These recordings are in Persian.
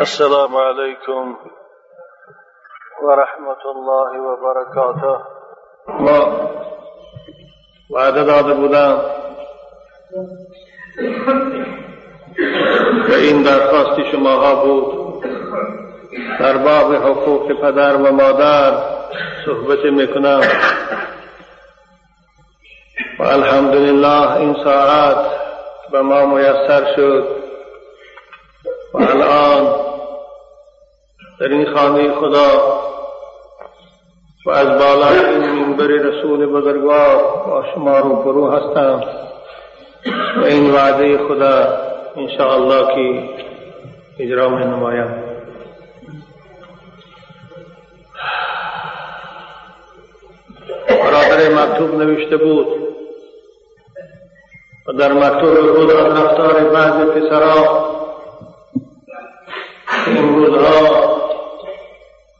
السلام عليكم ورحمة الله وبركاته. ما وعده داده و این درخواست شماها بود در باب حقوق پدر و مادر صحبت می‌کنم. و الحمدلله این ساعت به ما میسر شد. و الان در این خانه خدا و از بالا این منبر رسول بزرگوار با شما رو برو هستم و این وعده خدا انشاءالله که اجرا می نمایم. برادر مکتوب نوشته بود و در مکتوب بود از رفتار بعض پسرها این روزها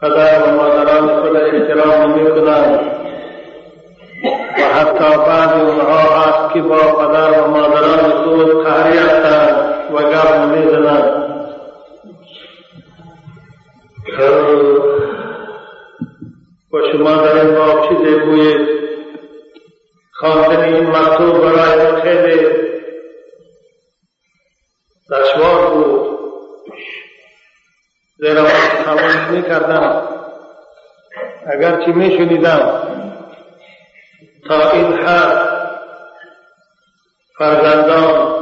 فلا وما نرى مثل احترام مثلا وحتى بعض الرعاة كبر فلا وما نرى مثل قارعة وقام مثلا وشما در دشوار بود. زیرا من تمام می کردم اگرچه می شنیدم تا این حد فرزندان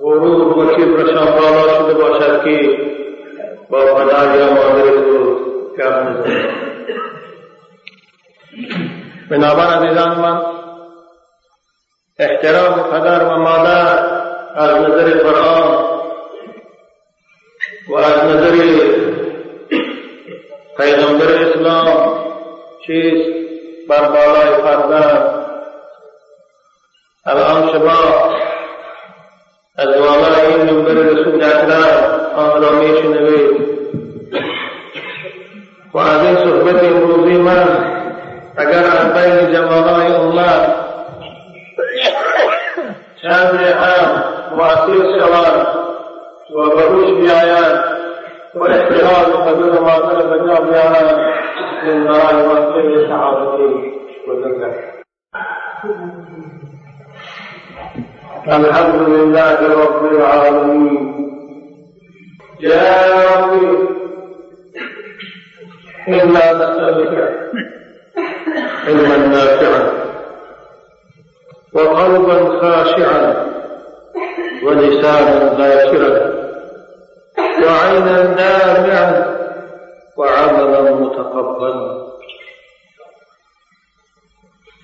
غرور و کبرشان بالا شده باشد که با پدر یا مادر خود گپ نزنند بنابر عزیزان من احترام پدر و مادر از نظر قرآن و از نظر بر بالای فرزند الان شما از بالای این منبر رسول اکرم آن را میشنوید و از این صحبت امروزی من اگر از بین جوانای امت چند هم مؤثر شوند و بروش بیایند و احترام حضور مادر بجا بیایند من برای مسئله سعادتی بزرگ الحمد لله رب العالمين يا ربي إنا نسألك علما نافعا وقلبا خاشعا ولسانا ذاكرا وعينا دامعا وعملا متقبلا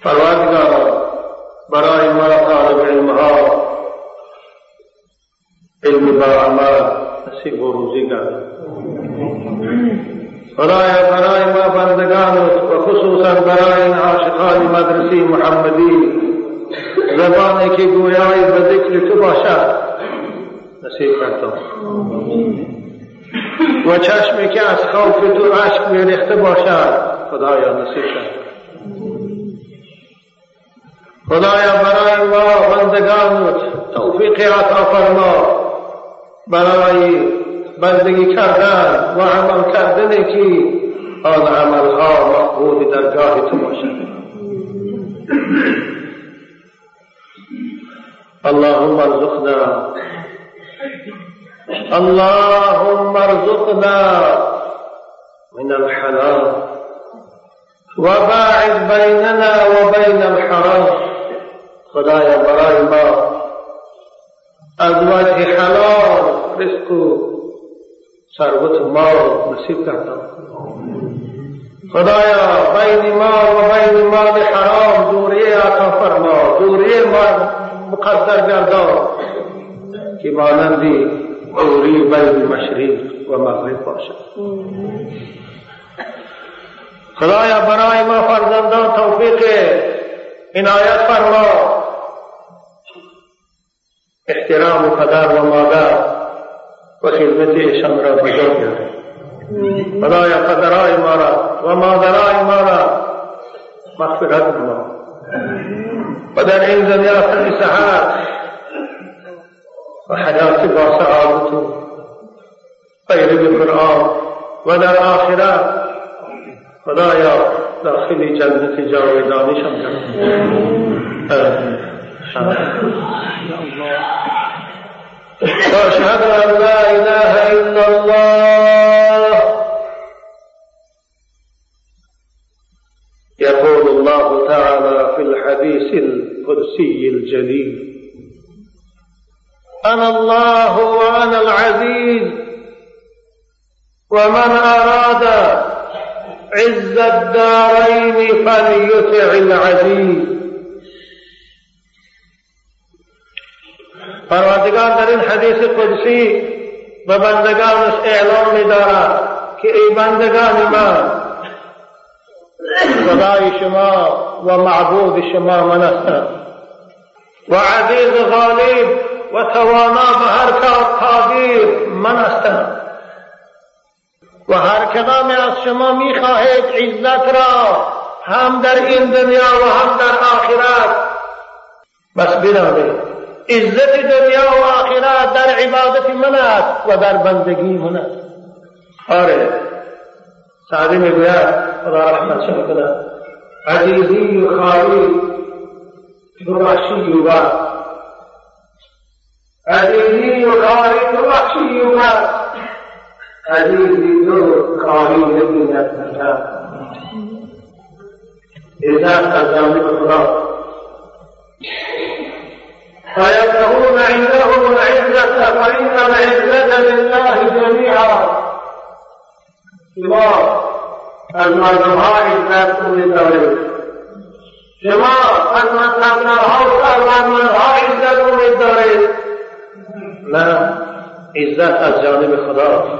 پروردگارا برای ما طالب علمها علم با عمل نصیب و روزی گردد خدایا برای ما بندگان و خصوصا برای این عاشقان مدرسی محمدی زبانی که گویای به ذکر تو باشد نصیب کردم و چشمی که از خوف تو میریخته باشد. خدایا نصیب کردم خدایا برای ما بندگان توفیق عطا فرما برای بندگی کردن و عمل کردن که آن عملها مقبول درگاه تو باشد. اللهم ارزقنا. اللهم ارزقنا. من الحلال. وباعد بيننا وبين الحرام. خدایا برای ما از وجه حلال. رزق. ثروت مال نصیب کردم خدایا بین ما و بین مال حرام. دوریه عطا فرما دوریه مقدر گردان. که مانندی دوری بین مشرق و مغرب باشد. خدایا برای ما فرزندان توفیق عنایت فرما احترام پدر و مادر و خدمت ایشان را بزرگ کرد۔ خدایا پدرای ما را و مادرای ما را مغفرت ما۔ و در این دنیا خیلی صحت و حیات با سعادت قرآن و در آخرت خدایا داخل جنت جاودانیشان کن واشهد أن لا إله إلا الله. يقول الله تعالى في الحديث القدسي الجليل أنا الله وأنا العزيز ومن أراد عز الدارين فليطع العزيز. پروردگار در این حدیث قدسی به بندگانش اعلام می دارد که ای بندگان من خدای شما و معبود شما من هستم. و عزیز غالب و توانا به هر کار من هستم. و هر کدام از شما می‌خواهید عزت را هم در این دنیا و هم در آخرت. بس بدانید عزت دنیا و آخرت در عبادت من است و در بندگی من است. آره سعدی می‌گوید خدا رحمت شما کند عزیزی و خالی ببخشی و عزیزی و خالی ببخشی و عزیزی و خالی نبیند عزت از جانب خدا فيبتغون عندهم العزة فإن العزة لله جميعا شما از مردمها عزت کنید دارید شما از مذهبنرها و سرورمندها عزت از جانب خدا.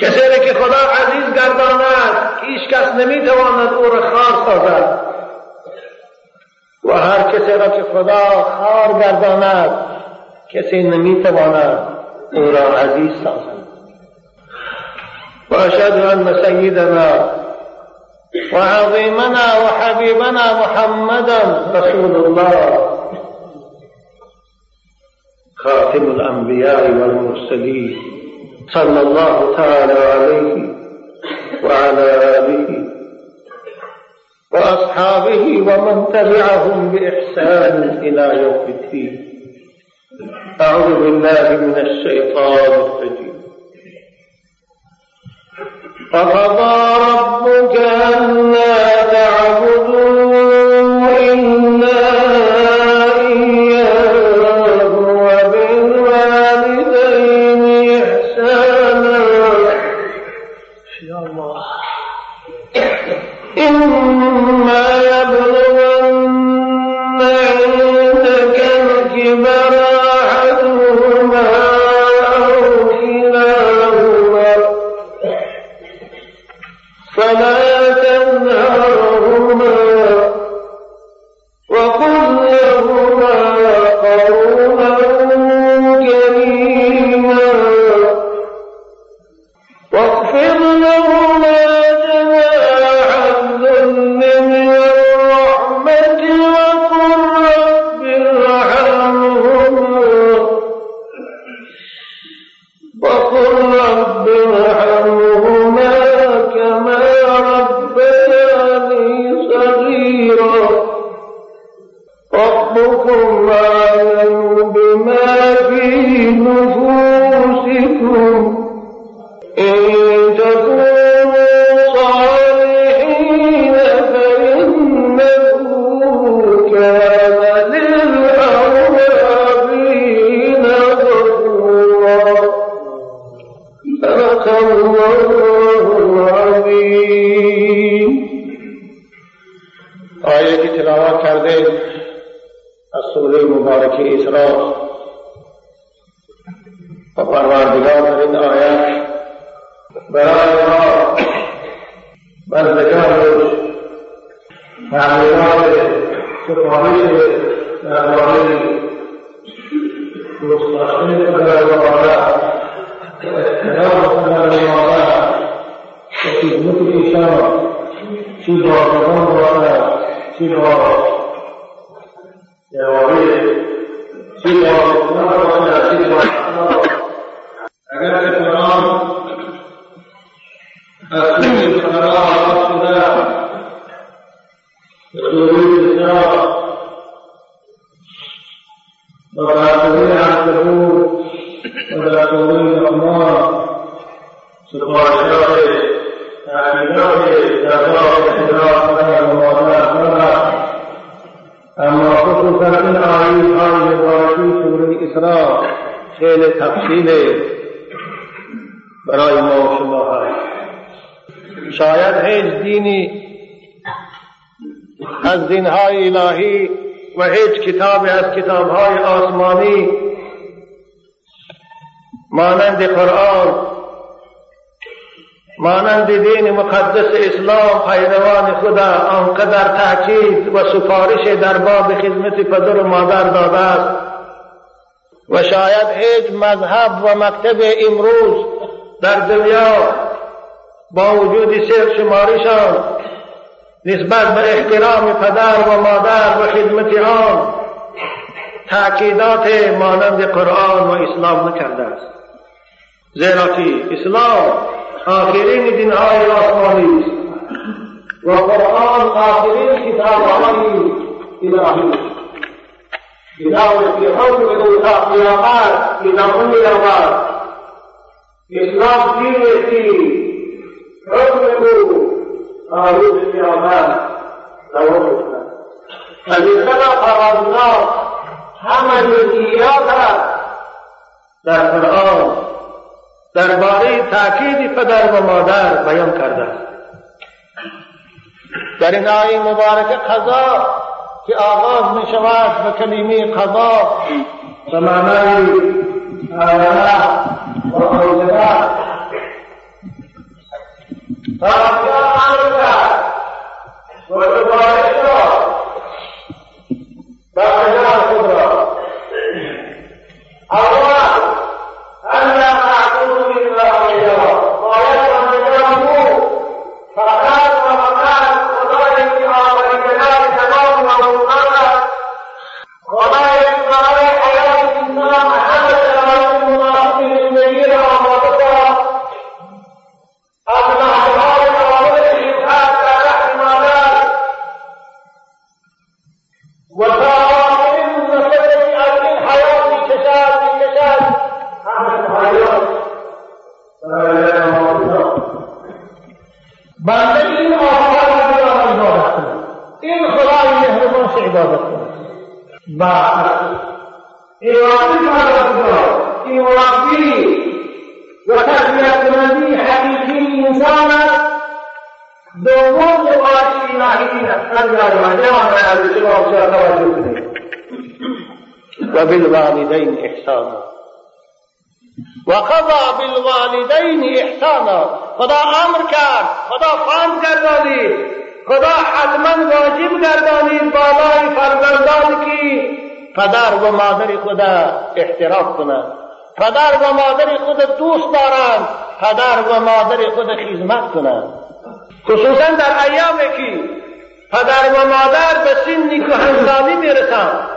کسی که خدا عزیز گرداند هیچ کس نمی‌تواند او را خار سازد. و هر کسی را که خدا خار گرداند کسی نمی‌تواند او را عزیز سازد. و اشهد ان سیدنا و عظیمنا و حبیبنا محمدا رسول الله. خاتم الانبیاء والمرسلین صلى الله تعالى عليه وعلى آله وأصحابه ومن تبعهم بإحسان إلى يوم الدين. أعوذ بالله من الشيطان الرجيم. فقضى ربك ألا نفوسكم مانند قرآن مانند دین مقدس اسلام پیروان خدا آنقدر تاکید و سفارش در باب خدمت پدر و مادر داده است. و شاید هیچ مذهب و مکتب امروز در دنیا با وجود سیر شمارشان نسبت به احترام پدر و مادر و خدمت آن تاکیدات مانند قرآن و اسلام نکرده است. زیرا في اسلام آخرین دن آئی آسمانی و قرآن آخرین کتاب علی الہی بدعوة فرعون وإلحاق الأوقات لنقل الأوقات إسلام دين الدين حكمه قالوا الأوقات لو الذي خلق النار حمل إياها لا فرعون درباره تاکید پدر و مادر بیان کرده است. در این آیه مبارکه قضا که آغاز می شود به کلمه قضا به معنای و کرد و گزارش را به خود را اول ان وبالوالدين إحسانا وقضى بالوالدين إحسانا خدا امر کرد خدا فهم گردانی خدا حتما واجب گردانید بالای فرزندان که پدر و مادر خدا احترام کنند پدر و مادر خود دوست دارند پدر و مادر خود خدمت کنند خصوصا در ایامی که پدر و مادر به سن کهنسالی می‌رسند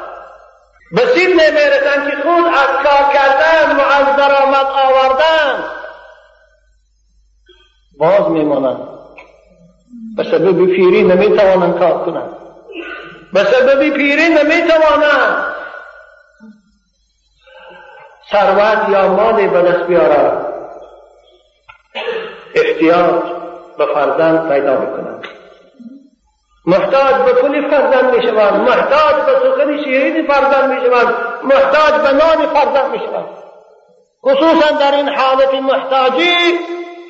به سن می‌رسند که خود از کار کردن و از درآمد آوردن. باز میمانند. به سبب پیری نمی‌توانند کار کنند. به سبب پیری نمی‌توانند. ثروت یا مالی به دست بیارند احتیاج به فرزند پیدا می‌کنند محتاج به پول فرزند می شوند محتاج به سخن شیرین فرزند می شوند محتاج به نان فرزند می شوند خصوصا در این حالت محتاجی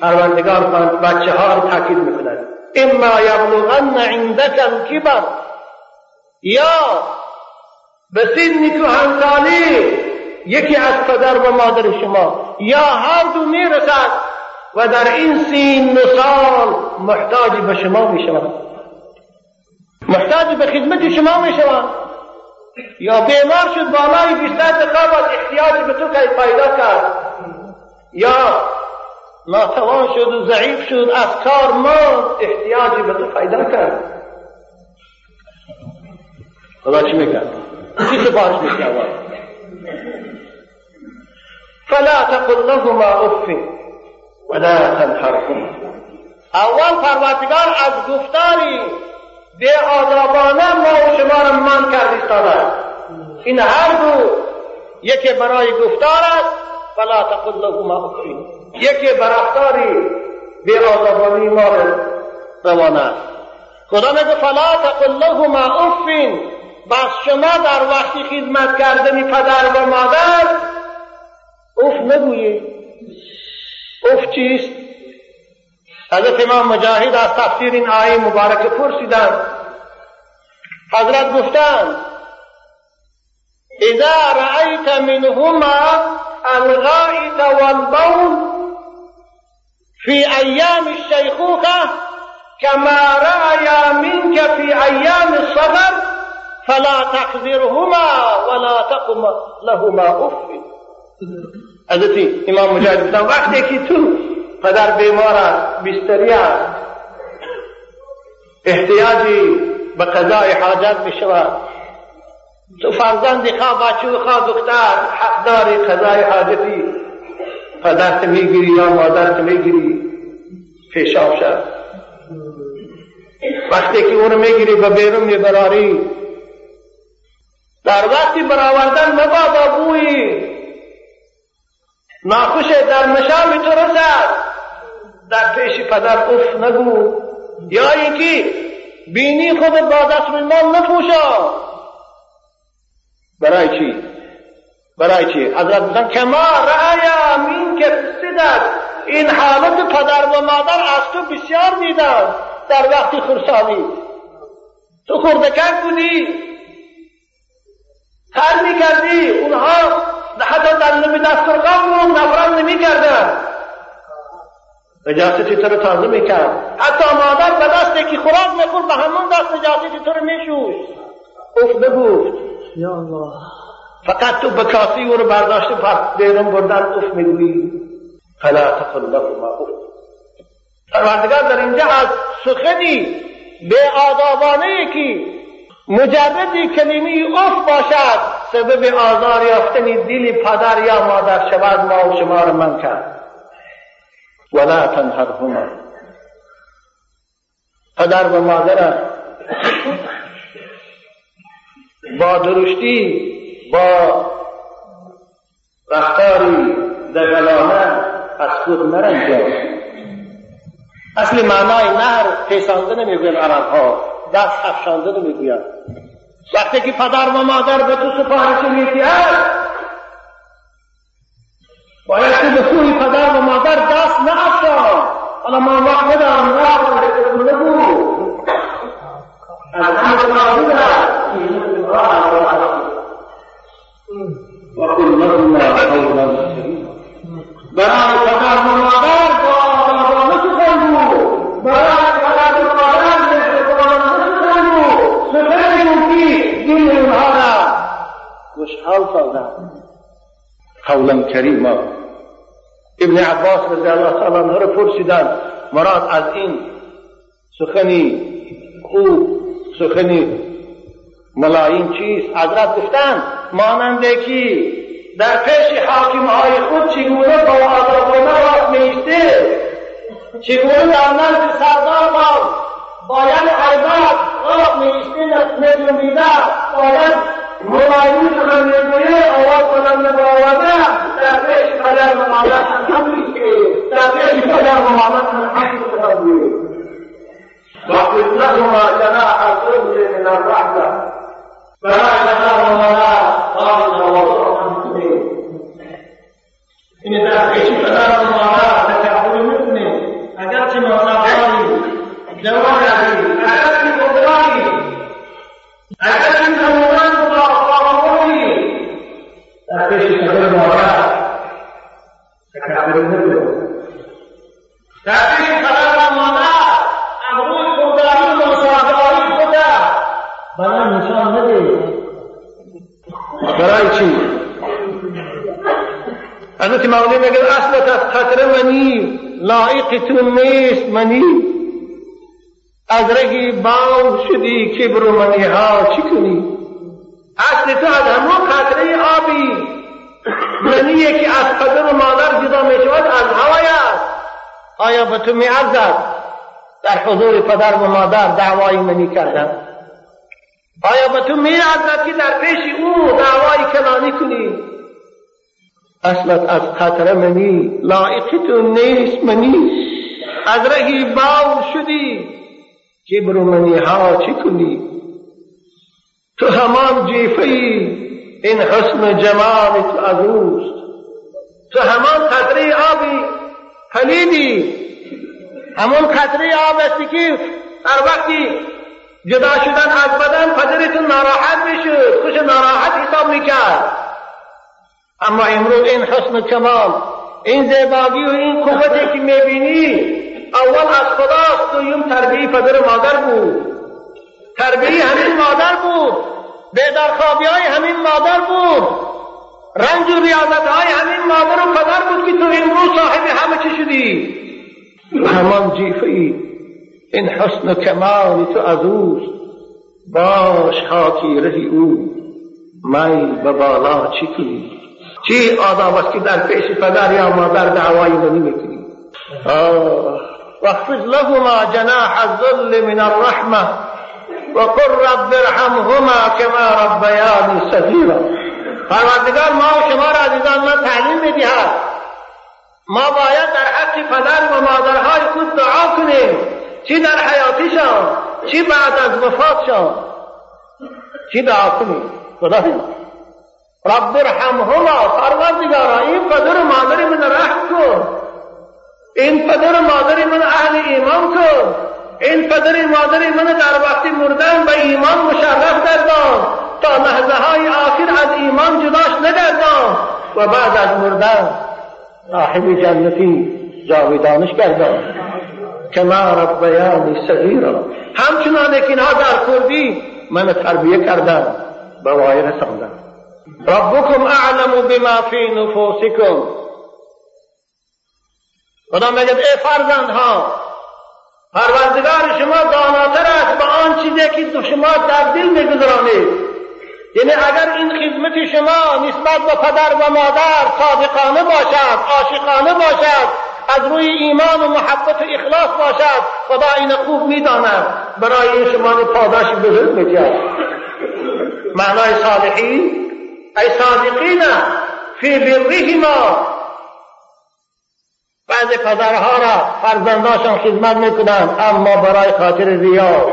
پروردگار بچه ها رو تاکید می‌کند. اما یبلغن عندك الكبر. یا به سن کهنسالی یکی از پدر و مادر شما یا هر دو می‌رسد و در این سین سال محتاج به شما می‌شوند محتاج به خدمت شما می یا بیمار شد بالای بیستر دقیقه احتیاج به تو که پیدا کرد. یا ناتوان شد و ضعیف شد از کار ما احتیاجی به تو پیدا کرد. خدا چی می‌کرد؟ چی سفارش می‌کرد؟ فلا تقل لهما أف ولا تنحرهما أول پروردگار از گفتاری به آدابانه ما و شما را من کرد ایستاده این هر دو یکی برای گفتار است فلا تقل لهما افین یکی برفتاری به آدابانی ما روانه است خدا میگه فلا تقل لهما افین بس شما در وقتی خدمت کردن پدر و مادر نگویی. اف چیست؟ حضرت امام مجاهد از تفسیر این آیه مبارک پرسیدند. حضرت گفتند اذا رأيت منهما الغائط والبول في أيام الشيخوخة كما رأي منك في أيام الصغر فلا تقدرهما ولا تقم لهما اف حضرت امام مجاهد گفتن وقتی که تو پدر بیمار است بستری است احتیاجی به قضای حاجت بشود. تو فرزند خواه بچه خواه دختر حق داری قضای حاجتی. پدرت می‌گیری یا مادرت می‌گیری پیشاب شد. وقتی که اونو می‌گیری به بیرون میبراری در وقتی برآوردن مبادا بوی ناخوش در مشام تو رسد در پیش پدر اف نگو. یا اینکه بینی خود با دست نپوشا. برای چی؟ برای چی؟ حضرت میگن کما رأی امین که صدق این حالت پدر و مادر از تو بسیار دیدن در وقت خرسانی تو خردکک بودی. تر می‌کردی. اونها حتی در نمی دسترگاه بود نفرم نمی کردن نجاستی تو رو تازه می‌کرد؟ حتی مادر به دستی که خوراک می‌خورد به همون دست نجاستی تو رو میشوش. اف بگفت یا الله. فقط تو به او رو برداشته بیرون بردن اف می‌گویی. فلا تقل لهما اف پروردگار در اینجا از سخنی به آدابانه که مجردی کلمه اف باشد سبب آزار یافتن دل پدر یا مادر شود ما و شما را من کرد. ولا تنهرهما. پدر و مادر با درشتی با رفتاری دقلانه از خود نرنجان. اصل معنای نهر پیسانده عرب ها دست افشانده نمی‌گوین وقتی که پدر و مادر به تو سپارش می‌دهد باید که به سوی پدر و مادر دست نافشان. حالا ما وقت ندارم نگو از همه وقل لهما قولا كريما برای پدر و مادر با آدابانه سخن گو برای پدر و مادر مهربانانه سخن گو سخنی که دل اونها را سازد قولا کریما ابن عباس رضی الله تعالی عنه را پرسیدند مراد از این سخنی خوب سخنی ملایم چیست؟ حضرت گفتند ماننده که در پیش حاکم های خود چگونه با و راست میسته چگونه در نزد سردار با باید عربت راست میسته نجومیده باید هو يوسف النبوية أواصل المباومة تابعي كلام على الحمد تابعي كلام على الحمد تابعي واحفظ لهما جناح الظل من الرحمة. فهذا جناح ولا برای چی؟ حضرت مولی میگه اصلت از خطر منی لایق تو نیست منی. از رگی باو شدی کبر و منی ها چی کنی؟ اصل تو از همون قطره آبی. منی که از پدر و مادر جدا می شود از هوای است. آیا به تو می در حضور پدر و مادر دعوای منی کردن. آیا به تو می که در پیش او دعوای کلانی کنی؟ اصلت از خطر منی لائق تو نیست منی. از رهی باو شدی کبر و منی ها چی کنی؟ تو همان جیفه این حسن جمال تو از اوست. تو همان پلیدی همون قطره آب استی که در وقتی جدا شدن از بدن پدرتون ناراحت می‌شد خوش ناراحت حساب می‌کرد. اما امروز این حسن کمال این زیبایی و این قوتی که می‌بینی اول از خداست دویم تربیه پدر مادر بود. تربیه همین مادر بود. بیدارخوابی های همین مادر بود. رنج و ریاضت های همین مادر و پدر بود که تو امروز صاحب همه چی شدی. همان جیفه ای این حسن و کمال تو از اوست باش خاکی رهی او. میل به بالا چی کنی؟ چی آداب است که در پیش پدر یا مادر دعوایی رو نمی‌کنی؟ واخفض لهما جناح الذل من الرحمه وقل رب ارحمهما كما ربياني صغيرا پروردگار ما و شما را عزیزان من تعلیم می‌دهد. ما باید در حق پدر و مادرهای خود دعا کنیم. چی در حیاتیشان چی بعد از وفاتشان چی دعا کنیم خدا رب ارحمهما پروردگارا این پدر و مادر من رحم کن. این پدر و مادر من اهل ایمان کن. این پدر مادر من در وقت مردن به ایمان مشرف گردان تا لحظه های آخر از ایمان جداش نگردان و بعد از مردن صاحب جنتی جاویدانش گردان کما ربیانی صغیرا همچنان که اینها در کردی من تربیه کردم به وای رساندم ربکم اعلم بما فی نفوسکم. خدا میگه ای فرزندها پروردگار شما داناتر است به آن چیزی که شما در دل میگذرانید. یعنی اگر این خدمت شما نسبت به پدر و مادر صادقانه باشد عاشقانه باشد از روی ایمان و محبت و اخلاص باشد. خدا این خوب می‌داند. برای این شما پاداش بزرگ می‌دهد معنای صالحین ای صادقین فی برهما بعض پدرها را فرزنداشان خدمت می‌کنند اما برای خاطر ریا.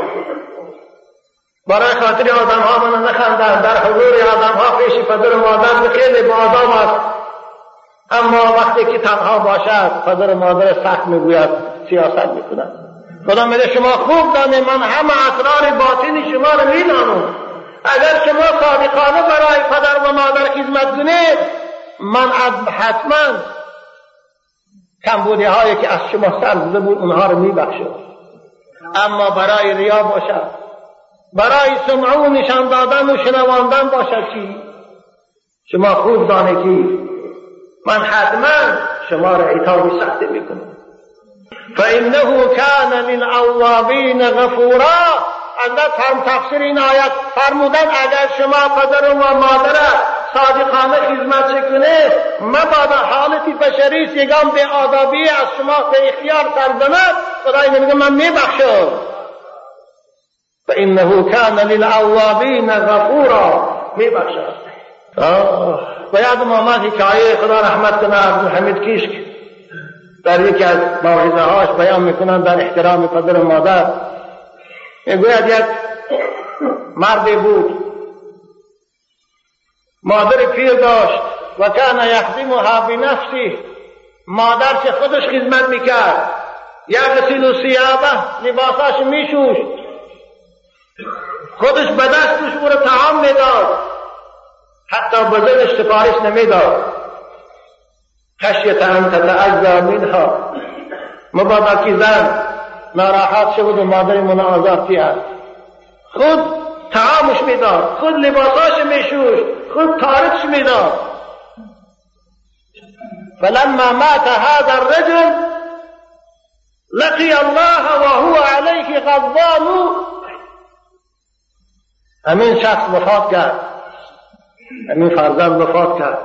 برای خاطر آدم ها من نخندند در حضور آدم ها پیش پدر و مادر خیلی با آدم است. اما وقتی که تنها باشد پدر مادر سخت می‌گوید سیاست می‌کنند خدا میده؟ شما خوب دانه من همه اسرار باطن شما رو می‌دانم. اگر شما صادقانه برای پدر و مادر خدمت کنید من حتما کمبودی هایی که از شما سر بود اونها رو میبخشد اما برای ریا باشد برای سمع و نشان دادن و شنواندن باشد چی شما خوب دانه کی من حتما شما را عتابی سخته می‌کنم. فانه کان للاوابین غفورا. اندر هم تفسیر این آیت فرمودن اگر شما پدر و مادر صادقانه خدمت کنه مبادا حالتی بشری سیگام به آدابی از شما به اختیار سرزند خدای میگه من میبخشم. فانه کان للاوابین غفورا. میبخشد و یادم آمد حکایه خدا رحمت کنه عبدالحمید کیشک. در یکی از موعظه هاش بیان می‌کنن در احترام پدر و مادر. می‌گوید یک مردی بود. مادر پیر داشت. و کان یخدمها بنفسه مادر چه خودش خدمت می‌کرد. یغسل و سیابه لباساش میشوش خودش به دستش او تعام می‌داد. حتی زنش سفارش نمی‌داد. خشیت ان تتعزا منها. مبادا که زن ناراحت شد و مادر من آزارتی است. خود تعامش می‌داد خود لباساش میشوش خود تارکش می‌داد. فلما مات هذا الرجل لقي الله وهو عليه غضبان. امین شخص وفات کرد. امین فرزند وفات کرد.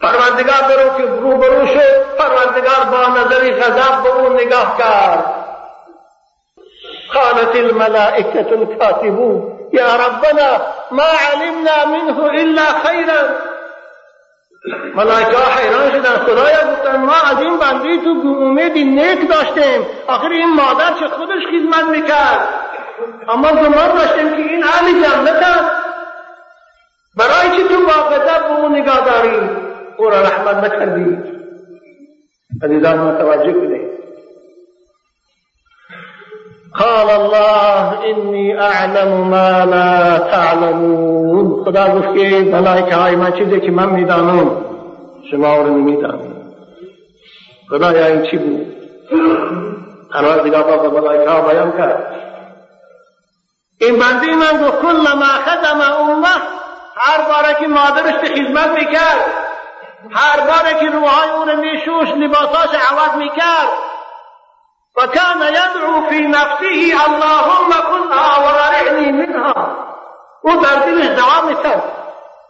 پروردگار برو که روبرو شد پروردگار با نظری غضب به او نگاه کرد. قالت الملائكة الكاتبون يا ربنا ما علمنا منه الا خيرا ملائکه حیران شدن خدایا گفتن ما از این بندی تو امید نیک داشتیم. آخر این مادر چه خودش خدمت می‌کرد؟ اما گمان داشتیم که این اهل جنت است. برای چی تو به أو نگاه داری أو را رحمت نکردی؟ عزیزان متوجه کنید. قال الله انی اعلم ما لا تعلمون. خدا گفت که ملائکه های من چیزی که من میدانم شما رو نمیدانم. خدایا این چی بود؟ دیگه با ملائکه ها بیان کرد. این بندی من گفت کل ما خدم امه هر باره که مادرش به خدمت می‌کرد هر باره که روحای اون میشوش لباساش عوض می‌کرد و کان یدعو فی نفسه اللهم کنها و غرعنی منها. او در دلش دعا می‌کرد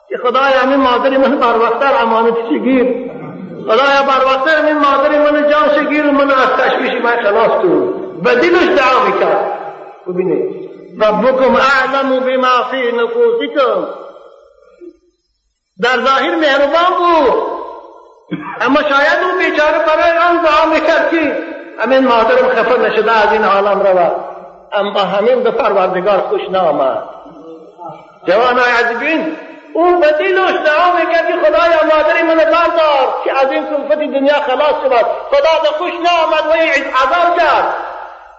که خدایا همین مادر من بر وقتر امانت گیر خدایا بر وقتر همین مادر من جان گیر من از تشویش من خلاص کن به دلش دعا می‌کرد. ببینید. ربكم اعلم بما في نفوسكم در ظاهر مهربان بود. اما شاید اون بیچاره برای آن دعا می‌کرد که همین مادرم خفه نشده از این عالم رود اما همین به پروردگار خوش نامد. جوانای عجبین او به دلش دعا می‌کرد که خدایا مادر من بردار که از این کلفت دنیا خلاص شود. خدا به خوش نامد و عذاب کرد.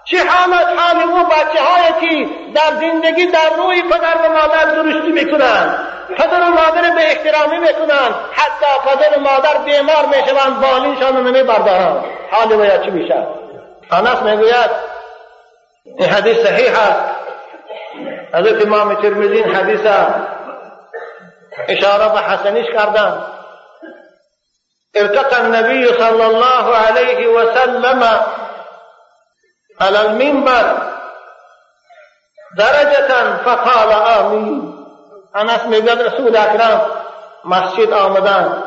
چه حالت حال او بچه هایی که در زندگی در روی پدر و مادر درستی می‌کنند. پدر و مادر به احترامی می‌کنند. حتی پدر و مادر بیمار می‌شوند بالینشان رو نمیبردارند. حال ویا چی میشه انس می‌گوید این حدیث صحیح است. حضرت امام ترمذی این حدیث اشاره به حسنیش کردن ارتقى النبي صلى الله عليه وسلم على المنبر. درجة فقال آمين انس میگد رسول اکرم مسجد آمدن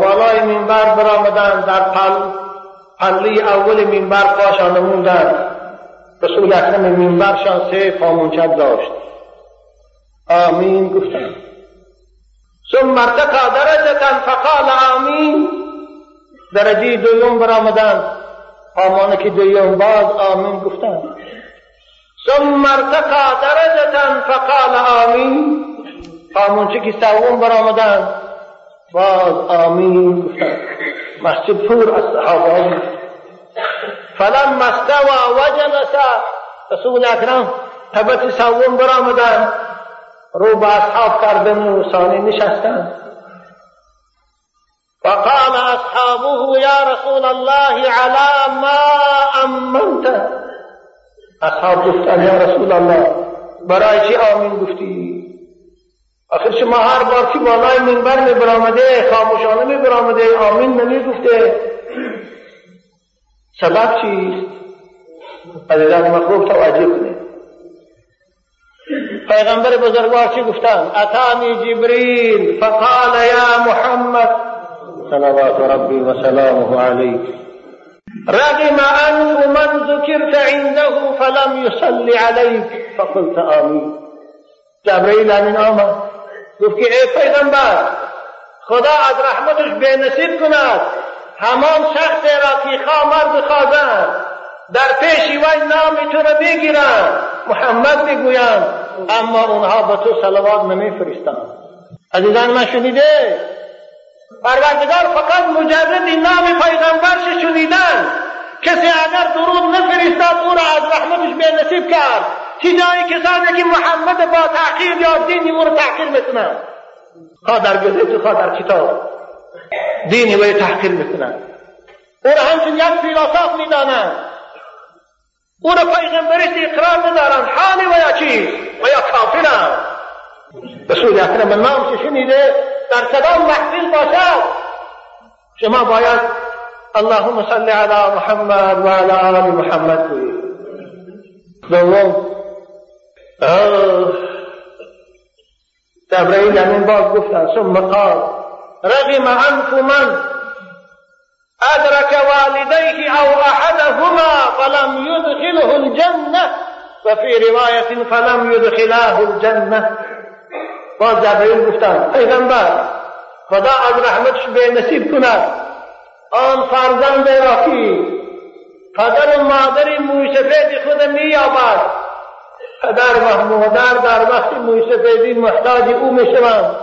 بالای منبر برآمدن در پل پلی اول منبر پاشا نموندن رسول اکرم منبرشان سه پامونچک داشت آمین گفتن ثم ارتقى درجة فقال آمین درجه دوم برآمدن آمانه که دویم باز آمین گفتن ثم ارتقى درجة فقال آمین. آمونچه که سوم برآمدن. باز آمین. مسجد پور از صحابه فلما استوى وجلس. رسول اکرم تبت سوم برآمدن. رو به اصحاب کردن و ثانی نشستن. فقال أصحابه يا رسول الله على ما أمنت أصحاب گفتن یا رسول الله برای چی آمین گفتی؟ آخر شما هر بار که بالای منبر می برامده خاموشانه می برامده آمین نمی گفته سبب چیست؟ عزیزان مخلوق توجه کنید. پیغمبر بزرگوار چی گفتن؟ اتانی جبریل فقال یا محمد صلوات ربي وسلامه عليه رغم أنف من ذكرت عنده فلم يصلي عليك. فقلت آمين. جبريل من آمد گفت که ای پیغمبر خدا از رحمتش به نصیب کند. همان شخص را که خامر بخوازند در پیشی وی نام تو را میگیرند محمد میگویند اما اونها به تو صلوات نمیفرستند. عزیزان من شنیده پروردگار فقط مجرد نام پیغمبرش شنیدن. کسی اگر درود نفرستاد او را از رحمتش به نصیب کرد. چه جایی کسانی که محمد با تحقیر یا دینی او را تحقیر می‌کنند خواه در گذشت خواه در کتاب دینی و تحقیر می‌کنند او را همچون یک فیلاساف می‌دانند. او را پیغمبرش اقرار ندارند حالی و یا چیز؟ و یا کافرند رسول اکرم نام شنیده در محفل باشد؟ شما باید اللهم صل علی محمد و علی آل محمد گویید دوم جبرائیل همین باز گفتن ثم قال رغم انف من أدرك والديه أو أحدهما فلم يدخله الجنة وفي رواية فلم يدخلاه الجنة. باز جبرئیل گفتن پیغمبر خدا از رحمتش به نصیب کند. آن فرزند را که پدر و مادر موی سفید خود مییابد پدر و مادر در وقت موی سفیدی محتاج او می‌شوند.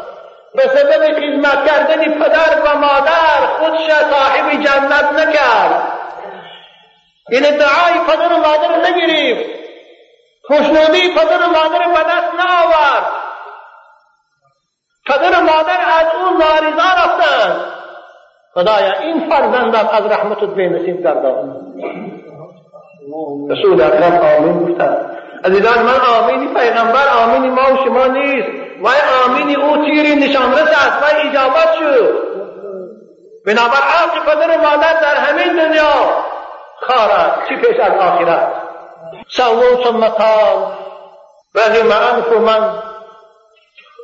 به سبب خدمت کردن پدر و مادر خودش صاحب جنت نکرد. این ادعای پدر و مادر نگرفت خوشنودی پدر و مادر به دست نآورد. پدر و مادر از او ناریزا رفتند خدایا این فرزندم از رحمتت به نصیب گردان رسول اکرم آمین گفتند عزیزان من آمینی پیغمبر آمینی ما و شما نیست. و آمینی او تیری نشان است و اجابت شد بنابر حق پدر و مادر در همین دنیا. خارد چی پیش از آخرت؟ سووا ثم قال. رغم أنف من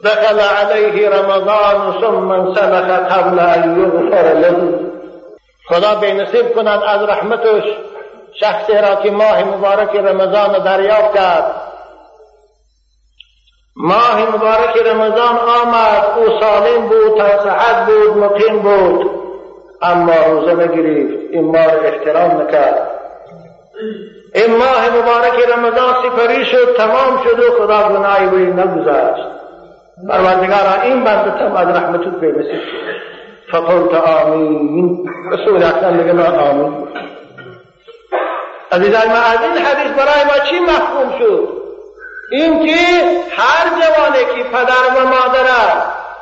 دخل عليه رمضان ثم انسلخ قبل ان یغفر له. خدا به نصیب کنند از رحمتش شخصی را که ماه مبارک رمضان دریافت کرد. ماه مبارک رمضان آمد او سالم بود تا صحت بود مقیم بود. اما روزه نگرفت این ماه احترام نکرد. این ماه مبارک رمضان سپری شد تمام شد و خدا گناهی وی نگذاشت پروردگارا این بنده تم از رحمتت نصیب فقلت آمین. رسول اکرم میگه من آمین. عزیزان ما از این حدیث برای ما چی مفهوم شد؟ این که هر جوانی که پدر و مادر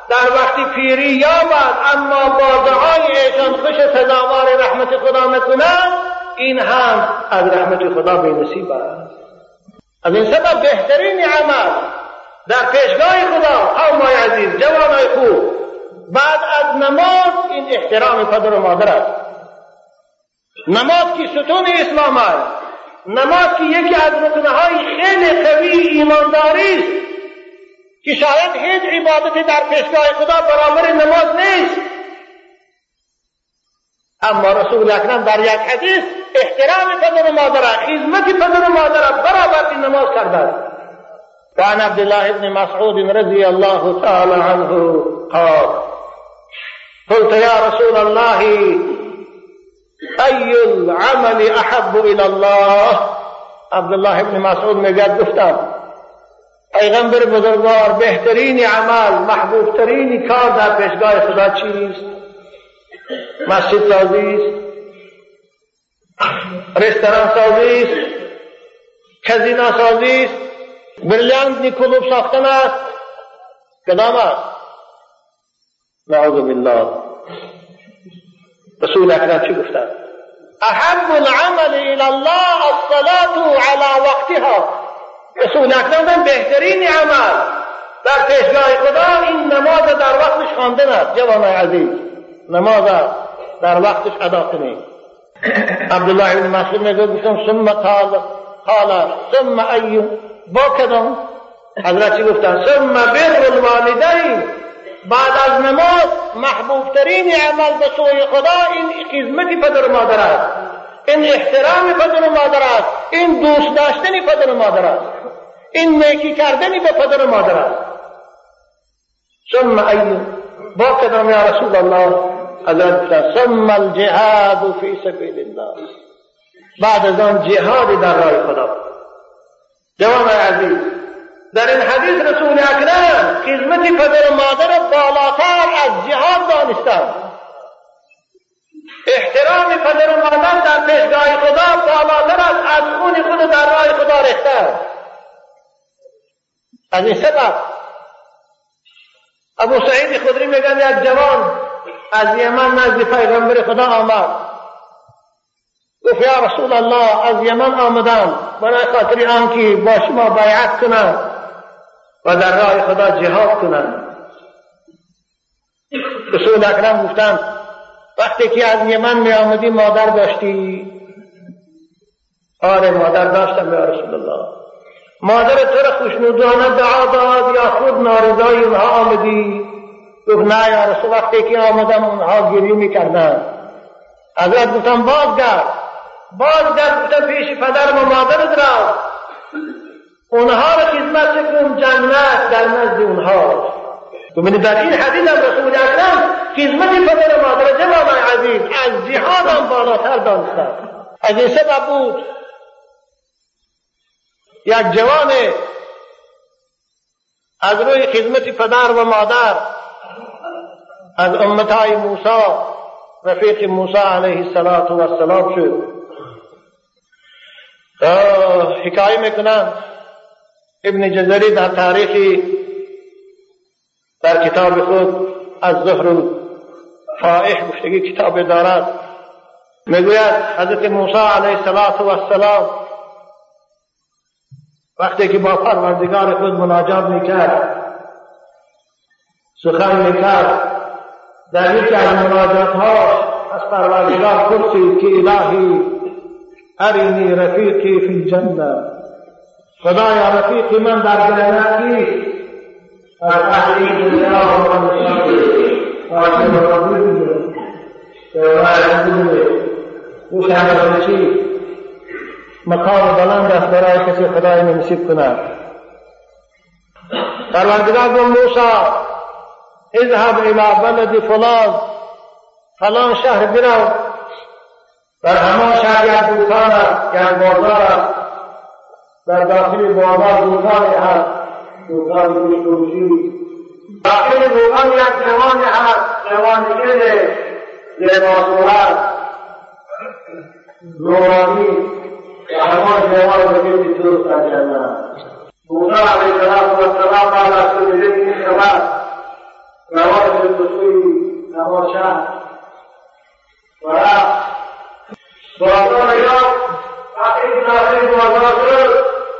در وقت پیری یابد اما با دعای ایشان خوش سزاوار رحمت خدا نکنند این هم از رحمت خدا به نصیب است. از این سبب بهترین عمل در پیشگاه خدا او مای عزیز جوانای خوب بعد از نماز احترام پدر و مادر است. نماز که ستون اسلام است. نماز که یکی از رکنهای خیلی قوی ایمانداری است. که شاید هیچ عبادتی در پیشگاه خدا برابر نماز نیست. اما رسول اکرم در یک حدیث احترام پدر و مادر خدمت پدر و مادر برابر نماز کرده وعن عبد الله بن مسعود رضي الله تعالى عنه قال قلت يا رسول الله أي العمل أحب إلى الله؟ عبد الله بن مسعود میگد گفتم پیغمبر بزرگوار بهترین عمل محبوب ترین کار در پیشگاه خدا چیست مسجد سازی است؟ رستوران سازی است؟ کزینا سازی است؟ بریلیانت کلوب ساختن است؟ کدام است؟ نعوذ بالله. رسول اکرم چی گفتند أحب العمل إلى الله الصلاة على وقتها. رسول اکرم بهترین عمل. در پیشگاه خدا این نماز در وقتش خواندن است. جوان عزیز نماز در وقتش ادا کنید عبدالله بن مسعود میگه گفتم ثم قال قال ثم ای با کدام؟ حضرت چی گفتن؟ ثم بر الوالدین. بعد از نماز محبوب ترین عمل به سوی خدا این خدمت پدر مادر است. این احترام پدر مادر است. این دوست داشتن پدر مادر است. این نیکی کردن به پدر و مادر است. ثم ای با کدام یا رسول الله؟ حضرت ثم الجهاد فی سبیل الله بعد از آن جهاد در راه خدا. جواب عزیز در این حدیث رسول اکرم خدمت پدر و مادر بالاتر از جهاد دانستند احترام پدر و مادر در پیشگاه خدا بالاتر است از خون خود در راه خدا ریخته. از این سبب ابو سعید خدری میگن یک جوان از یمن نزد پیغمبر خدا آمد. گفت یا رسول الله از یمن آمدم. برای خاطر آنکه با شما بیعت کنم. و در راه خدا جهاد کنم رسول اکرم گفتند وقتی که از یمن می آمدی مادر داشتی؟ آره مادر داشتم یا رسول الله. مادر تو را خوشنودانه دعا داد یا خود نارضای اونها آمدی؟ گفت نه یا رسول وقتی که آمدم اونها گریه می‌کردن حضرت گفتم بازگرد. بازگرد گفتم پیش پدر و مادرت را اونها را خدمت کن جنت در نزد اونها. ببینید در این حدیث هم رسول اکرم خدمت پدر و مادر جواب عزیز از جهاد هم بالاتر دانستند از این سبب بود یک جوان از روی خدمت پدر و مادر از امتای موسی رفیق موسی علیه السلام شد. حکایه می‌کنند ابن جزری در تاریخی در کتاب خود از ظهر فائح گفتگی کتاب دارد. می‌گوید حضرت موسی علیه السلام وقتی که با پروردگار خود مناجات می‌کرد سخن می‌کرد در یکی از مناجات ها از پروردگار پرسید که الهی ارینی رفیقی فی الجنه خدایا رفیقی من در جنت کیست از اهلی دنیا و من چی؟ مقام بلند است برای کسی خدای نصیب کند. پروردگار گفت موسی اذهب إلى بلد فلان. فلان شهر برو در همان شهر یک دوکان است یک بازار است. در داخل بازار دوکان هست دوکان فروشی داخل دوکان یک جوان هست جوانگیر لباس هست نورانی. که همان جوان به بیت درست انجام موسى عليه الصلاة والسلام قال أسلم إليه الشباب رواه التصوير رواه شاه وراء وأقول يوم أقيم عليه وزرزر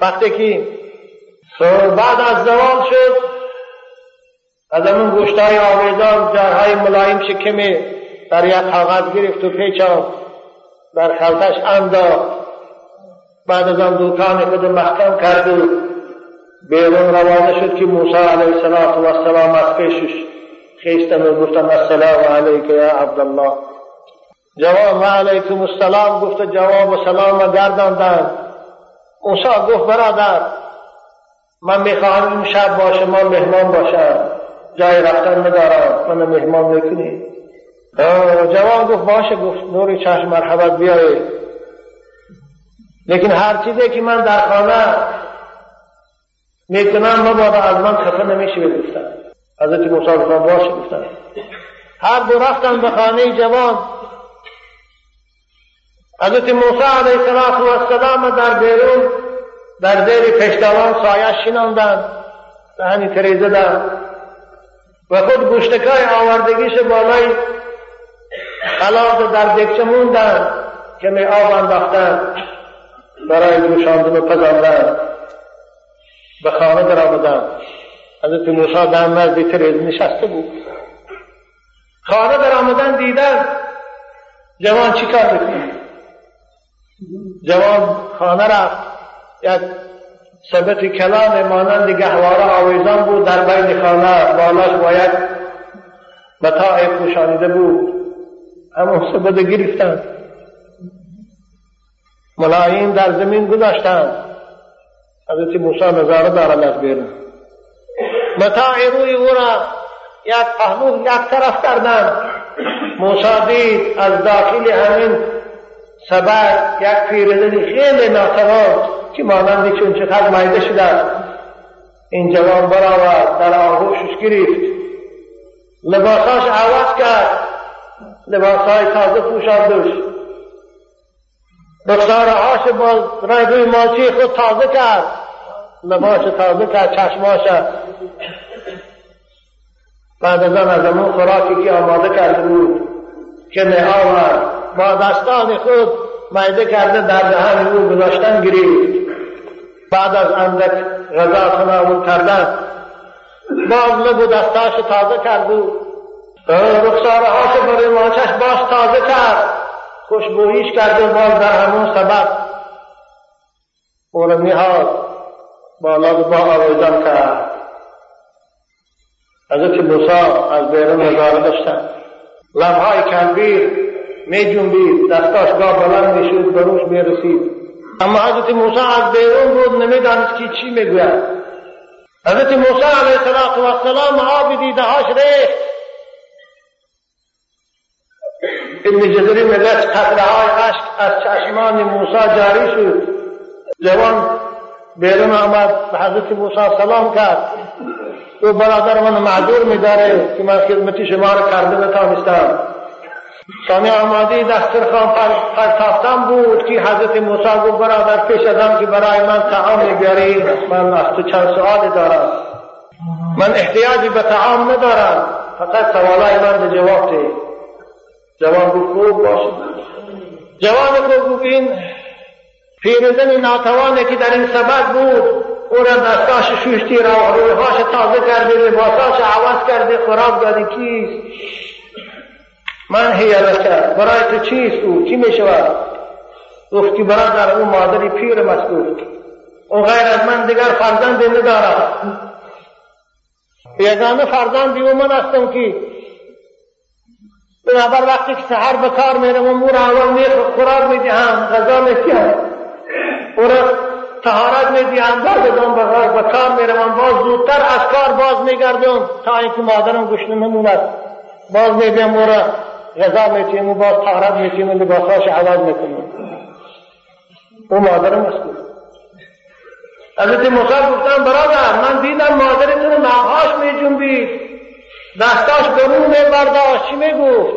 وقتی که بعد از زوال شد از همون گوشتهای آویزان جایهای ملایم شکمی در یک کاغذ گرفت و پیچان در خلطش انداخت. بعد از آن دوکان خود محکم کرد و بیرون روانه شد که موسی علیه السلام از پیشش خیستن و گفتن السلام علیک یا عبدالله. جواب و علیکم السلام. گفت جواب و سلام گرداندن موسی گفت برادر من می‌خواهم این شب با شما مهمان باشم. جای رفتن ندارم من مهمان می‌کنی. جوان گفت باشه. گفت نوری چشم مرحبت بیایی. لیکن هر چیزی که من در خانه می‌کنم مبادا از من خفه نمیشه بگفتن حضرت موسی گفتن باشه. گفتن هر دو رفتن به خانه جوان حضرت موسی علیه السلام در بیرون در زیر پشتوان سایه شیناندن به همین تریزه در و خود گوشتکای آوردگیش بالای خلاص در دکچه موندن که می آب انداختن برای جوشاندن و پزاندن به خانه در آمدن حضرت موسی در نزد تریز نشسته بود. خانه در آمدن دیدن جوان چی کار می‌کنه؟ جوان خانه رفت. یک سبت کلان مانند گهواره آویزان بود در بین خانه. بالاش باید متاع پوشانیده بود. همون سبت گرفتند. ملایم در زمین گذاشتند. حضرت موسی نظاره دارند از بیرون متاع روی او را یک پهلو یک طرف کردند. موسی دید از داخل همین سبد یک پیرزنی خیلی ناتوان که مانند چون چقدر مایده شده است. این جوان برآورد در آغوشش گرفت لباساش عوض کرد. لباسهای تازه پوشاندش. دخترهاش با روی مالچی خود تازه کرد. لباس تازه کرد چشماش بعد از آن از خوراکی که آماده کرده بود. که آورد با دستان خود مایده کرده در دهن او گذاشتن گرفت بعد از اندک غذا تناول کردن باز لب و دستاش تازه کرد و رخساره هاش برای ماچش باز تازه کرد. خوشبویش کرد و باز در همون سبب او را میهاد بالا با آویزان کرد. حضرت موسی از بیرون نظاره داشتن. لبهای کلبیر می جنبید دستاش گاه بلند می روش می رسید اما حضرت موسی از بیرون بود نمی‌دانست که چی می‌گوید. حضرت موسی علیه السلام آب دیده هاش ریخت. ابن جزری میگه قطره های عشق از چشمان موسی جاری شد. جوان بیرون آمد به حضرت موسی سلام کرد. تو برادر من معذور میداره که من خدمتی شما را کرده نتانستم ثانی آماده دسترخوان پرتافتن بود که حضرت موسی گفت برادر پیش از که برای من تعام بیاری من از تو چند سوال دارم. من احتیاجی به تعام ندارم. فقط سوالای من به جواب ده گفت خوب باشه. جوان خوب این پیرزن ناتوانه که در این سبب بود او را دستاش شوشتی را رویهاش تازه کرده لباساش عوض کرده خراب دادی. کیست؟ من هیالت کرد برای تو چیست او؟ چی می شود گفت که برادر او مادری پیر مسئول او غیر از من دیگر فرزندی ندارد. یگانه فرزندی او من هستم که بنابر وقتی که سهر به کار میرم امور اول میخ خوراک می‌دهم غذا میتیم او را تهارت میدیم بردم به کار می‌روم باز زودتر از کار باز میگردم تا اینکه مادرم گشنه نموند باز میدیم او را غذا میتیم و باز تهارت میتیم و لباساش عوض می‌کنیم او مادرم مسئول حضرت موسی گفتن برادر من دیدم مادرتون نقهاش می جنبید دستاش برون می برداشت چی می گفت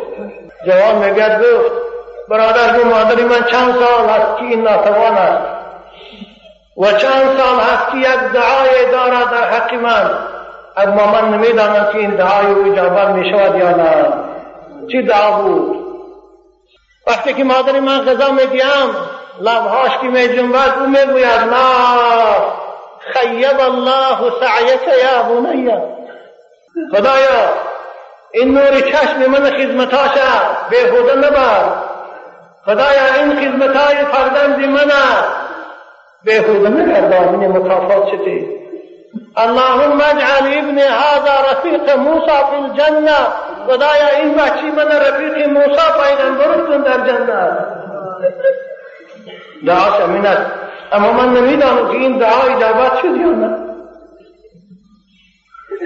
جوان میگد گفت برادر گفت مادری من چند سال هست که این ناتوان است. و چند سال هست که یک دعای دارد در حق من. اما من نمی‌دانم که این دعای او اجابت یا نه. چی دعا بود؟ وقتی که مادر من غذا می دیم لبهاش که می جنبد او می گوید لا خیب الله سعیک یا بنیه خدایا این نور چشم من خدمتاش بیهوده نبر خدایا این خدمتای فرزند من بیهوده نگردان این مکافات چطی اللهم اجعل ابن هذا رفیق موسی فی الجنه خدایا این بچی من رفیق موسی پیغمبرتون در جنت. دعاش امین است. اما من نمی‌دانم که این دعا اجابت شد یا نه.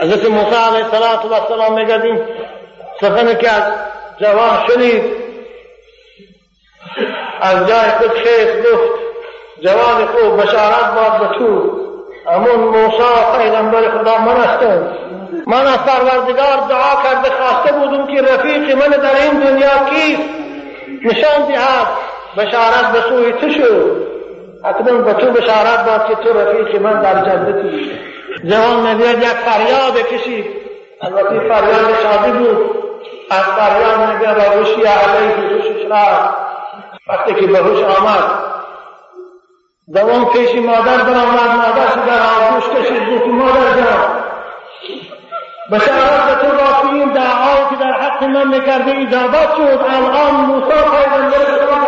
حضرت موسی علیه السلام میگه سخن که از جوان شنید. از جای خود خیز گفت جوان خوب بشارت باد به تو. امون موسی پیغمبر خدا من هستم. من از پروردگار دعا کرده خواسته بودم که رفیق من در این دنیا کیست؟ نشان دهد بشارت به سوی تو شد. اکنون به تو بشارت باد که تو رفیق من در جنتی جوان می‌گوید یک فریاد کشید. البته فریاد شادی بود. از فریاد میگه روشی علیه روشش را وقتی که به آمد دوام پیش مادر برآمد مادرش در آغوش کشید گفت مادر جان بشارت به تو را که این دعا که در حق من میکرده اجابت شد. الان موسی پیغمبر شما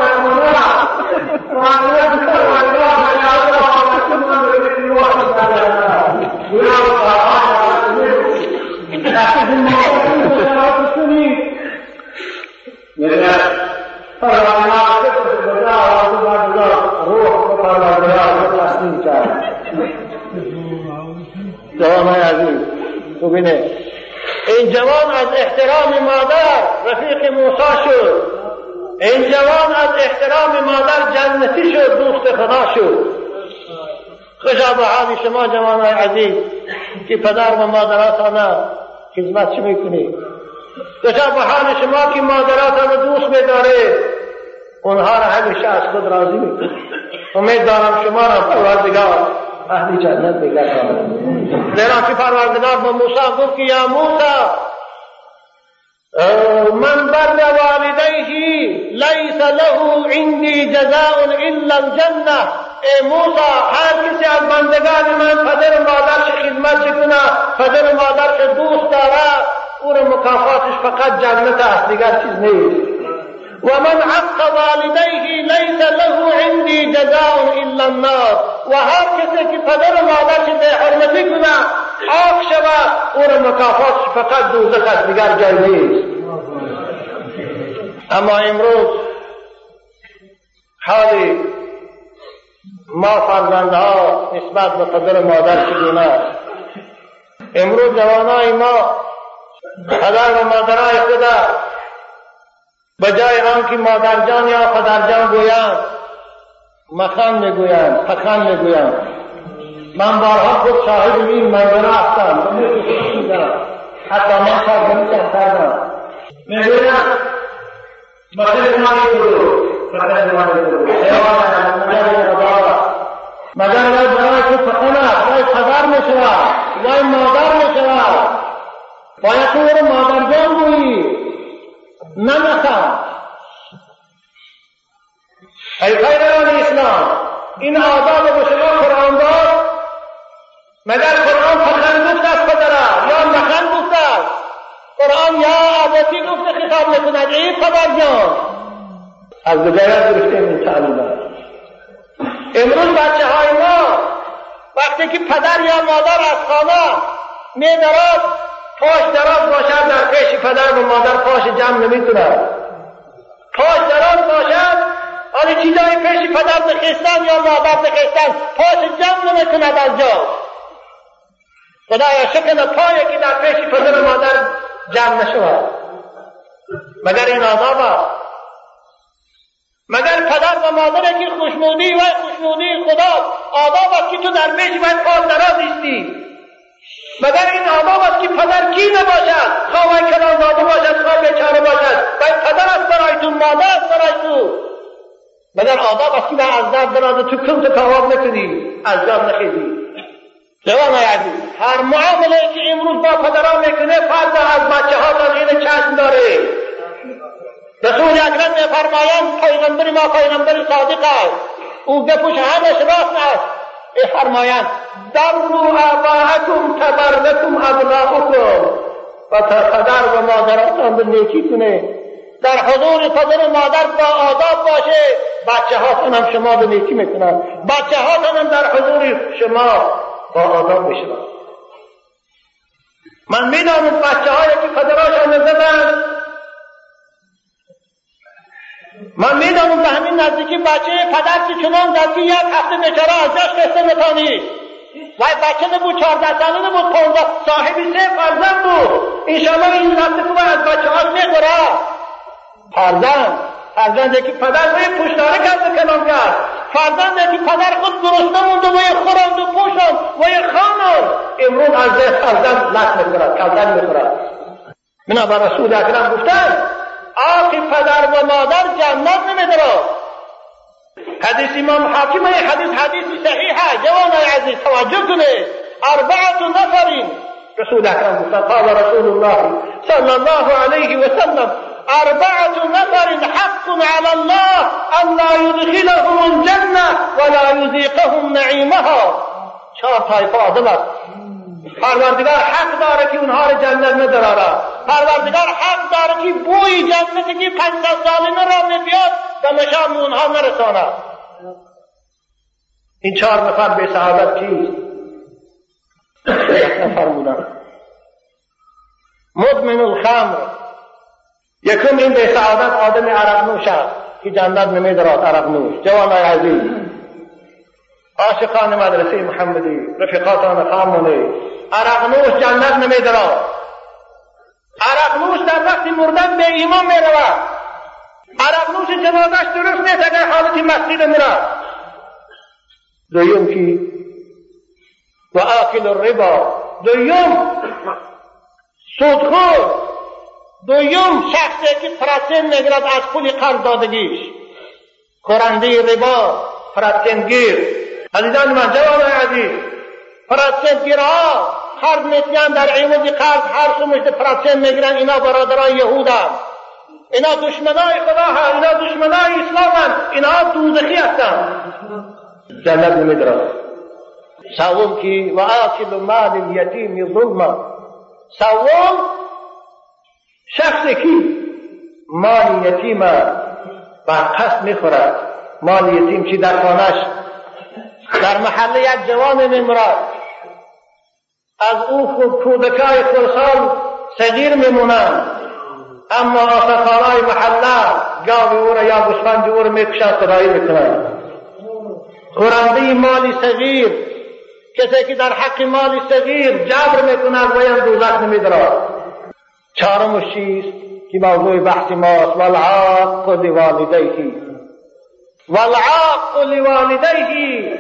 جوان ببینه. این جوان از احترام مادر رفیق موسی شد. این جوان از احترام مادر جنتی شد دوست خدا شد. خوشا به حال شما جوان عزیز که پدر و مادراتان خدمت چه می‌کنید خوشا به حال شما که مادراتان دوست میداره اونها را همیشه از خود راضی می‌کنید امید دارم شما را پروردگار أهل جنت بگرداند زیرا که پروردگار با موسی گفت که یا موسی من بر والديه ليس له عندي جزاء إلا الجنة. ای موسی هر کسی از بندگان من پدر و مادرش خدمت کنه پدر و مادرش دوست داره أو را مکافاتش فقط جنت است دیگر چیز نیست. ومن عق والديه ليس له عندي جزاء الا النار و هر کسی که پدر و مادرش به حرمتی کنه آب شود او را مکافات فقط دوزخ است دیگر جای نیست. اما امروز حالی ما فرزندها نسبت به قدر مادر چگونه است امروز جوانای ما پدر و مادرای خدا به جای آنکه مادرجان یا پدرجان گویند مخن می‌گویند پخن می‌گویند من بارها خود شاهد این منظره هستم حتی من سرگمی کردم می‌گویند مخن مانی برو پخن مانی برو مگر وای برای تو است وای پدر می‌شود وای مادر می‌شود باید تو مادرجان گویی نمکم. ای پیروان اسلام این آداب به شما قرآن داد. مگر قرآن پخن گفت است پدره یا نخن گفت است؟ قرآن یا عباسی گفت خطاب نکند؟ ای پدر جان. از بجایت گرفته این تعلیمات امروز بچه های ما وقتی که پدر یا مادر از خانه می پاش دراز باشد در پیش پدر و مادر پاش جمع نمی‌توند پاش دراز باشد آن چیزای پیش پدر نخستن یا مادر نخستن پاش جمع نمی‌کند از جا. خدایا شکن پایی که در پیش پدر و مادر جمع نشود. مگر این آداب مگر پدر و مادر که خوشنودی و خوشنودی خدا آداب است که تو در پیش باید پاس دراز ایستی مگر این آداب است که پدر کی نباشد؟ خواه کلان داده باشد خواه بیچاره باشد. و پدر است برای تو است برای تو. مگر آداب است که از دست دراز تو کم تو نکنی؟ از جان نخیزی. جوان عزیز هر معامله که امروز با پدران می‌کنه فرد از بچه ها این چشم داره. رسول اکرم میفرمایند پیغمبر ما پیغمبر صادق است. او گپوش همش راست است. فرمایند رو آباءکم تبرلکم ابناؤکم. و پدر و مادراتان به نیکی کنه در حضور پدر و مادر با آداب باشه بچه هاتون هم شما به نیکی می‌کنن بچه هاتون هم در حضور شما با آداب میشن من می‌دانم بچه هایی که پدراشان نزدن من می‌دانم به همین نزدیکی بچه پدر که چنان در یک هفته بیچاره از جاش قصه نتانی و بچه نبود چهارده ساله نبود پانزده صاحبی سه فرزند بود. انشاءالله این هفته که از بچه ها می‌خوره. فرزند. فرزندی که پدر روی پشتاره کرد کنان کرد. فرزندی که پدر خود گرسنه موند و خوراند و پوشاند و خواند امروز از ده فرزند لک می‌خورد کلدن می‌خورد. به رسول اکرم گفتن آقی پدر و مادر جنت نمیدرد حدیث امام حاکم حدیث حدیث صحیحه. جوان عزیز توجه کنه اربعت نفر. رسول اکرم رسول الله صلی الله علیه و سلم. أربعة نفر. حق على الله أن لا يدخلهم الجنة ولا يذيقهم نعيمها چهار طایفه است پروردگار حق داره که اونها رو جنت نداره پروردگار حق داره که بوی جنتی که پنجاه سالینه را میبیاد و مشام اونها نرساند. این چهار نفر به سعادت کیست نفر بودن. مدمن الخمر. یکم این به سعادت آدم عرق نوش است که جنت نمیدارد عرق نوش. جوانای عزیز. عاشقان مدرسه محمدی رفیقاتان خامونه عرق نوش جنت نمیدارد عرق نوش در وقت مردن به ایمان می‌رود. عرق نوش جنازش درست نیست اگر حالتی مسجد میرد دویم کی و آکل الربا. دویم سودخور. دویم شخصی که پرسن می‌گیرد از پول قرض دادگیش. خورنده ربا پرسنگیر عزیزان من جوان عزیز پرسنگیرها قرض میتیان در عوض قرض هر سو پرسن می‌گیرن. اینا برادرای یهود هم اینا دشمنای خدا هم اینا دشمنای اسلام هم اینا دوزخی هستن. جنت نمیدرن سوم کی؟ و آکل مال الیتیم ظلما. سوم شخصی کی؟ مال یتیم بر قصد می‌خورد. مال یتیم چی در خانش در محله یک جوان میمرد از او کودکای خورسال صغیر میمونند. اما آسفارای محله گاوی او را یا گوسفند او را می‌کشند صدایی می‌کنند خورنده مالی صغیر کسی که در حق مالی صغیر جبر می‌کند ویم دوزخ نمیدرد چهارم چیست که موضوع بحث ماست والعاق لوالدیه. والعاق لوالدیه.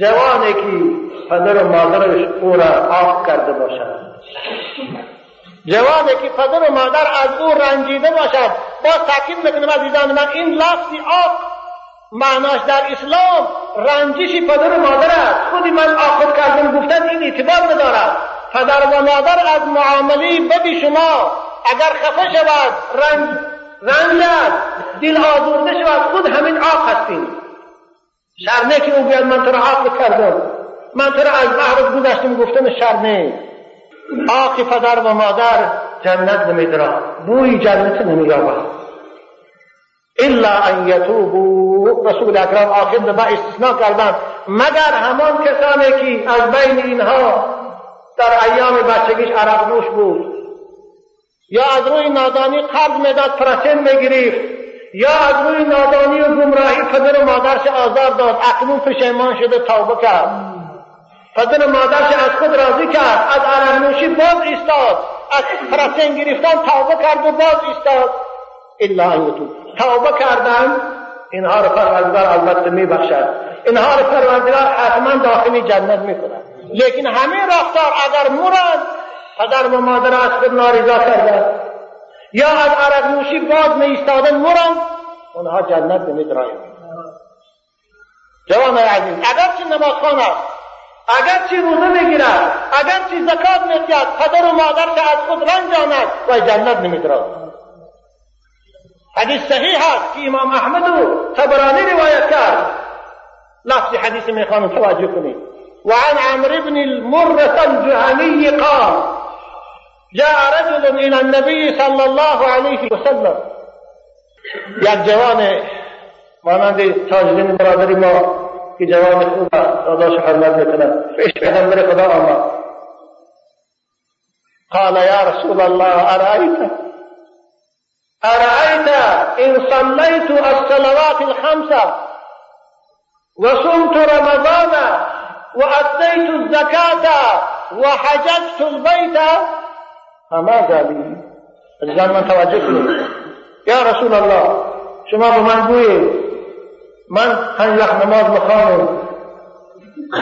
جوانی که پدر و مادرش او را عاق کرده باشد. جوانی که پدر و مادر از او رنجیده باشد با تاکید می‌کنم عزیزان من این لفظی آق معناش در اسلام رنجش پدر و مادر است. خودی من آخر کردم گفتن این اعتبار ندارد. پدر و مادر از معامله بدی شما اگر خفه شود رنج رنجد دل آزرده شود. خود همین آق هستیم شرنه که او بیاد من تو را عاق کردم من تو را از بحر گذشتم گفتم شرنه آق پدر و مادر جنت نمیدرد بوی جنت نمییابد. الا ان یتوبوا. رسول اکرم آخر به استثناء کردند. مگر همان کسانی که از بین اینها در ایام بچگیش عرق نوش بود یا از روی نادانی قرض می‌داد پرسن می‌گرفت یا از روی نادانی و گمراهی پدر و مادرش آزار داد اکنون پشیمان شده توبه کرد. پدر و مادرش از خود راضی کرد از عرق نوشی باز ایستاد از پرسن گرفتن توبه کرد و باز ایستاد. الا ان توبه کردن اینها رو پروردگار البته میبخشد. اینها رو پروردگار حتما داخل جنت می‌کند. لیکن همه رفتار اگر مرد پدر و مادر از خود نارضا کردن. یا از عرق نوشی باز ایستادن مرند اونها جنت نمیدرایند. جوان عزیز اگرچه نمازخوان است اگرچه روزه می‌گیرد اگرچه زکات می‌دهد پدر و مادرش از خود رنجاند و جنت نمیدراید حدیث صحیح است که امام احمد و تبرانی روایت کرد. لفظ حدیث می‌خوانم توجه کنید. وعن عمرو بن المرة الجهني قال جاء رجل إلى النبي صلى الله عليه وسلم. یک جوان مانند تاجدین برادری ما في جوامع الأمة قضاء حرمات الكلام فإيش عمل قضاء الله؟ قال يا رسول الله أرأيت؟ أرأيت إن صليت الصلوات الخمسة وصمت رمضان وأديت الزكاة وحججت البيت؟ فماذا لي؟ الزلمة توجهني يا رسول الله شما بمن بوين من پنج وقت نماز می‌خوانم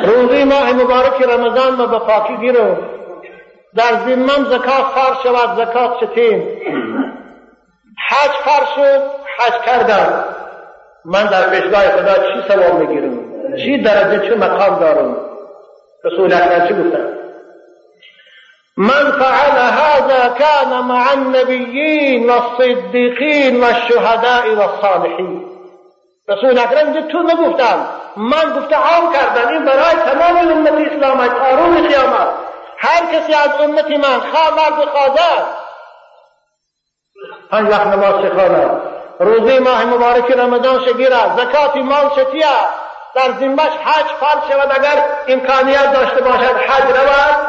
روزی ماه مبارک رمضان ما به پاکی گیرم. در ذمم زکات فرض شود زکات شتیم حج فرض شد حج کردم. من در پیشگاه خدا چی ثواب می‌گیرم؟ چی درجه چه مقام دارم؟ رسول اکرم چی گفتن؟ من فعل هذا كان مع النبيين والصديقين والشهداء والصالحين. رسول اکرم تو نگفتم من گفته عام کردن این برای تمام امت اسلام تا روز قیامت. هر کسی از امت من خواه مرد خواه پنج وقت نماز شخانه روزی ماه مبارک رمضان شگیره زکات مال شتیه در ذمش حج فرض شود. اگر امکانیت داشته باشد حج رود.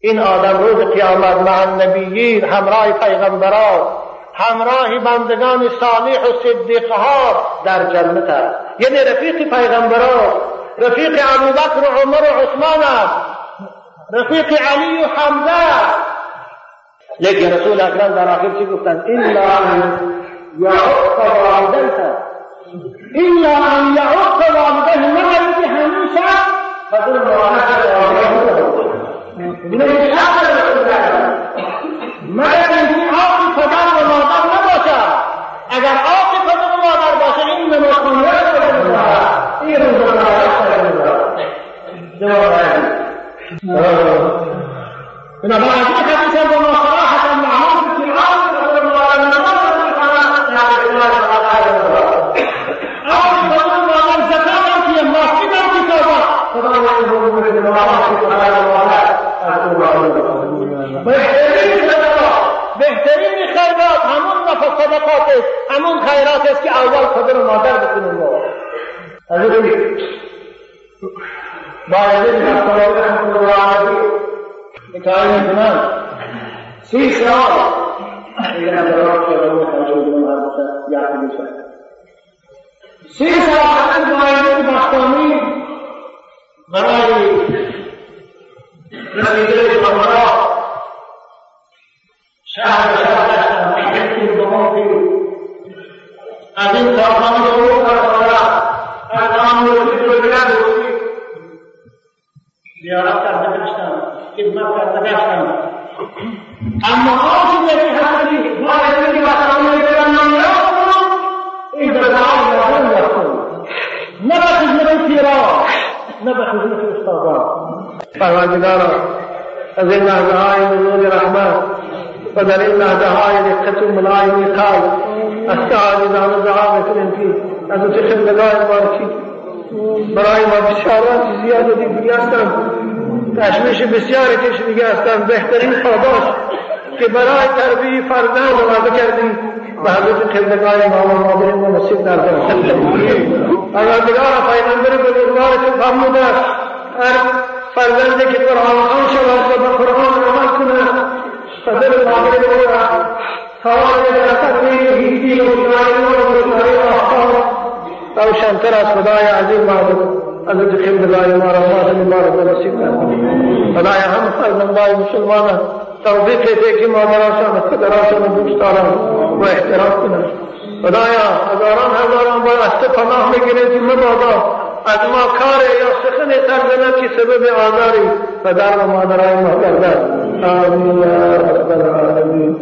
این آدم روز قیامت مع النبیین همراه پیغمبران. همراه بندگان صالح و صدیقها در جنت است. یعنی رفیق پیغمبران رفیق ابوبکر و عمر و عثمان است. رفیق علی و حمزه لیکن رسول اکرم در آخر چی گفتن؟ الا ان یعق والدیک الا ان یعق والدیک نباید همیشه. بدون مراجعه من مگر اینکه آقی پدر و مادر نباشد اگر آقی پدر و مادر باشه این نماز خانه این روز بنابراین این حدیث با ما صراحة معمول في العالم رسول الله صلى الله عليه وسلم آقی پدر و مادر زکات که مافی در کتابات خدا بهترین خیرات همون نفع صدقات است. همون خیرات است که اول پدر و مادر بکنیم ما باید این اختلاف رحمت الله علیه تعیین کنند سی سال دیگه نظرات که رو توجه کنم یاد بشه سی سال حتی باید بختانی برای رسیدن پروردگارا از این لحظه های نور رحمت و در این لحظه های دقت و ملایمی قلب از تعالی نام دعا میکنیم که از اوچه خندگاه مارکی برای ما بشارات زیاد و دیگه هستم تشویش بسیاری کشیدگی هستم بهترین پاداش که برای تربیه فرزند وعده کردیم به حضرت خدمتگاه امام مادر ما نصیب در پروردگار پیغمبر بزرگوارتون فرموده هر فرزندی که قرآن خوان شود و به قرآن عمل کنه فضل مادر او را ثواب درصد هیچی و شاعر و احکام روشنتر از خدای عظیم معبود حضرت خبرلای ما رحمات مبارک و نصیب خدای هم فرزندای مسلمان توفیق ده که مادراشان پدراشان دوستاران و احترام کنند. خدایا هزاران هزاران بار است پناه می‌گیره که مبادا از ما کار یا سخن سرزنه که سبب آزاری پدر و مادرای ما گردد. آمین یا رب العالمین.